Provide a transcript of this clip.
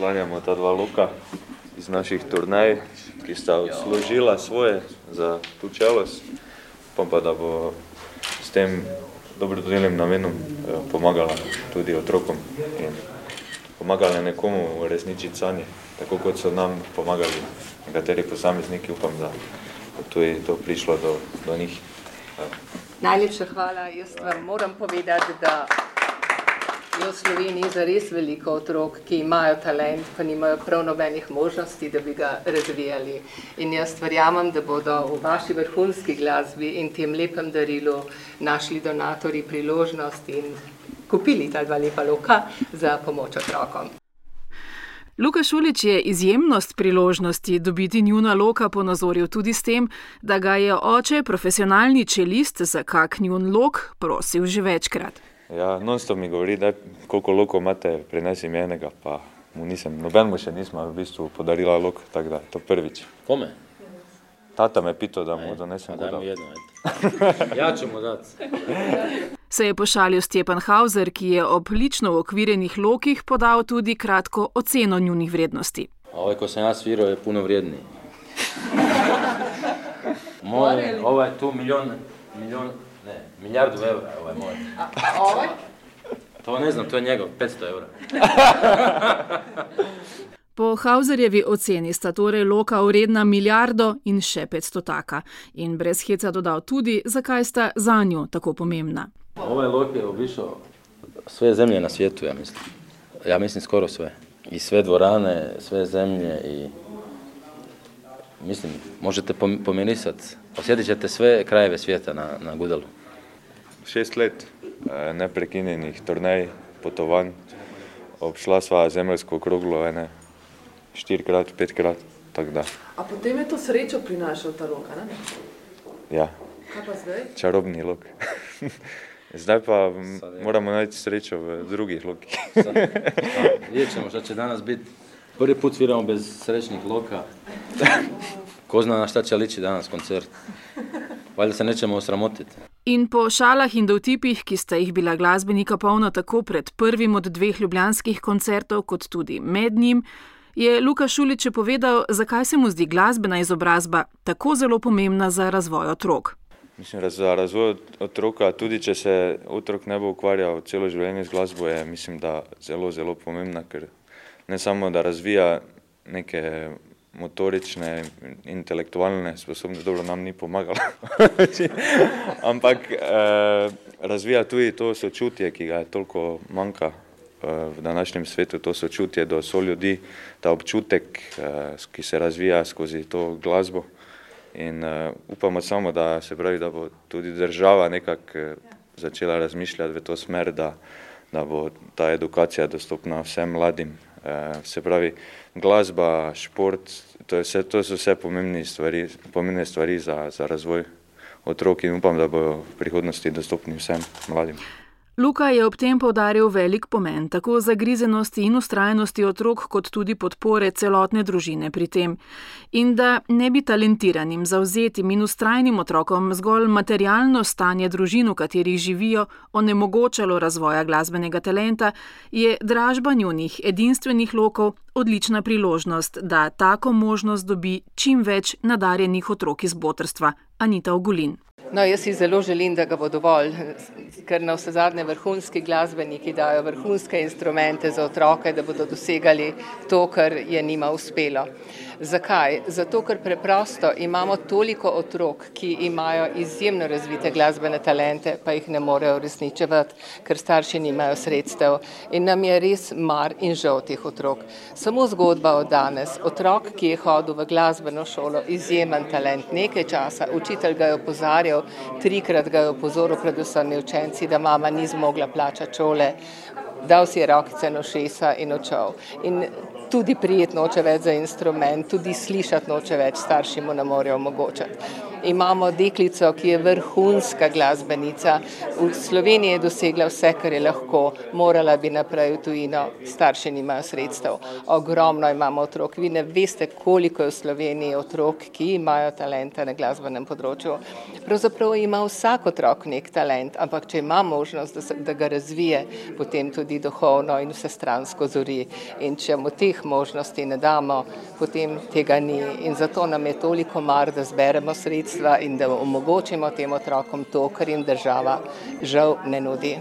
poklanjamo ta dva loka iz naših turnej, ki sta odslužila svoje za tu čelos, pa pa da bo s tem dobrodelnim namenom eh, pomagala tudi otrokom in pomagala nekomu uresničiti sanje, tako kot so nam pomagali nekateri posamezniki, upam, da bo tudi to prišlo do, do njih. Najlepša hvala. Jaz vam moram povedati, da je v Sloveniji zares veliko otrok, ki imajo talent, pa nimajo prav nobenih možnosti, da bi ga razvijali. In jaz verjamem, da bodo v vaši vrhunski glasbi in tem lepem darilu našli donatori priložnost in kupili ta dva lepa loka za pomoč otrokom. Luka Šulič je izjemnost priložnosti dobiti njuna loka ponazoril tudi s tem, da ga je oče, profesionalni čelist za kak njun lok, prosil že večkrat. Ja, non-stop mi govori, da koliko lokov imate, prinesi mi enega, pa mu nisem, noben mu še nismo v bistvu podarila lok, tako da to prvič. Kome? Tata me pitao da mu donesem voda. jedno, ajde. ja ću mu dati. Se je pošalil Stjepan Hauser, ki je ob lično okvirjenih lokih podal tudi kratko oceno njunih vrednosti. Ovaj ko sam ja svirao je puno vrijedniji. Moj, ovaj tu milion, milion, ne, milijardu eura, ovaj moj. Ovaj? To ne znam, to je njegov, 500 eura. Po Hauserjevi oceni sta torej loka vredna milijardo in še 500 taka. In brez heca dodal tudi, zakaj sta za njo tako pomembna. Ovaj lok je obišao sve zemlje na svijetu, ja mislim. Ja mislim skoro sve. I sve dvorane, sve zemlje i mislim, možete pom- pomirisat. Osjetit ćete sve krajeve svijeta na, na gudalu. Šest let eh, neprekinjenih turnej, potovanj, obšla sva zemljsko kroglo ene štirikrat, petkrat, tako da, A potem je to srečo prinašal ta rok, a ne? ja, Kaj pa zdaj? čarobni lok. Zdaj pa m, moramo najti srečo v drugih lokih. Sad, vidjet ćemo šta će danas biti. Prvi put sviramo bez srećnih loka. Ko zna na šta će liči danas koncert. Valjda se nećemo osramotiti. In po šalah in dovtipih, ki sta jih bila glasbenika polna tako pred prvim od dveh ljubljanskih koncertov, kot tudi med njim, je Luka Šulič povedal, zakaj se mu zdi glasbena izobrazba tako zelo pomembna za razvoj otrok. Mislim, raz- za razvoj otroka, tudi če se otrok ne bo ukvarjal celo življenje z glasbo, je mislim, da zelo, zelo pomembna, ker ne samo, da razvija neke motorične, intelektualne sposobnosti, dobro nam ni pomagalo, ampak eh, razvija tudi to sočutje, ki ga je toliko manjka eh, v današnjem svetu, to sočutje do soljudi, ta občutek, eh, ki se razvija skozi to glasbo. In uh, upamo samo, da se pravi, da bo tudi država nekako uh, začela razmišljati v to smer, da, da bo ta edukacija dostopna vsem mladim. Uh, se pravi, glasba, šport, to, je vse, to so vse pomembne stvari, pomembne stvari za, za razvoj otrok in upam, da bodo v prihodnosti dostopni vsem mladim. Luka je ob tem povdaril velik pomen tako zagrizenosti in ustrajnosti otrok, kot tudi podpore celotne družine pri tem. In da ne bi talentiranim, zauzetim in ustrajnim otrokom zgolj materialno stanje družin, v katerih živijo, onemogočalo razvoja glasbenega talenta, je dražba njunih edinstvenih lokov odlična priložnost, da tako možnost dobi čim več nadarjenih otrok iz botrstva. Anita Ogulin. No, jaz si zelo želim, da ga bo dovolj, ker na vse zadnje vrhunski glasbeniki dajo vrhunske instrumente za otroke, da bodo dosegali to, kar je njima uspelo. Zakaj? Zato, ker preprosto imamo toliko otrok, ki imajo izjemno razvite glasbene talente, pa jih ne morejo uresničevati, ker starši nimajo sredstev. In nam je res mar in žal teh otrok. Samo zgodba od danes. Otrok, ki je hodil v glasbeno šolo, izjemen talent, nekaj časa, učitelj ga je opozarjal, trikrat ga je opozoril, predvsem učenci, da mama ni zmogla plačati šole, dal si je rokice na šesa in odšel. In tudi prijetno noče več za instrument, tudi slišati noče več, starši mu ne morejo omogočati. Imamo deklico, ki je vrhunska glasbenica. V Sloveniji je dosegla vse, kar je lahko, morala bi naprej v tujino, starši nimajo sredstev. Ogromno imamo otrok, vi ne veste, koliko je v Sloveniji otrok, ki imajo talente na glasbenem področju. Pravzaprav ima vsak otrok nek talent, ampak če ima možnost, da, se, da ga razvije, potem tudi duhovno in vsestransko zori. In če mu teh možnosti ne damo, potem tega ni. In zato nam je toliko mar, da zberemo sredstva in da omogočimo tem otrokom to, kar jim država žal ne nudi.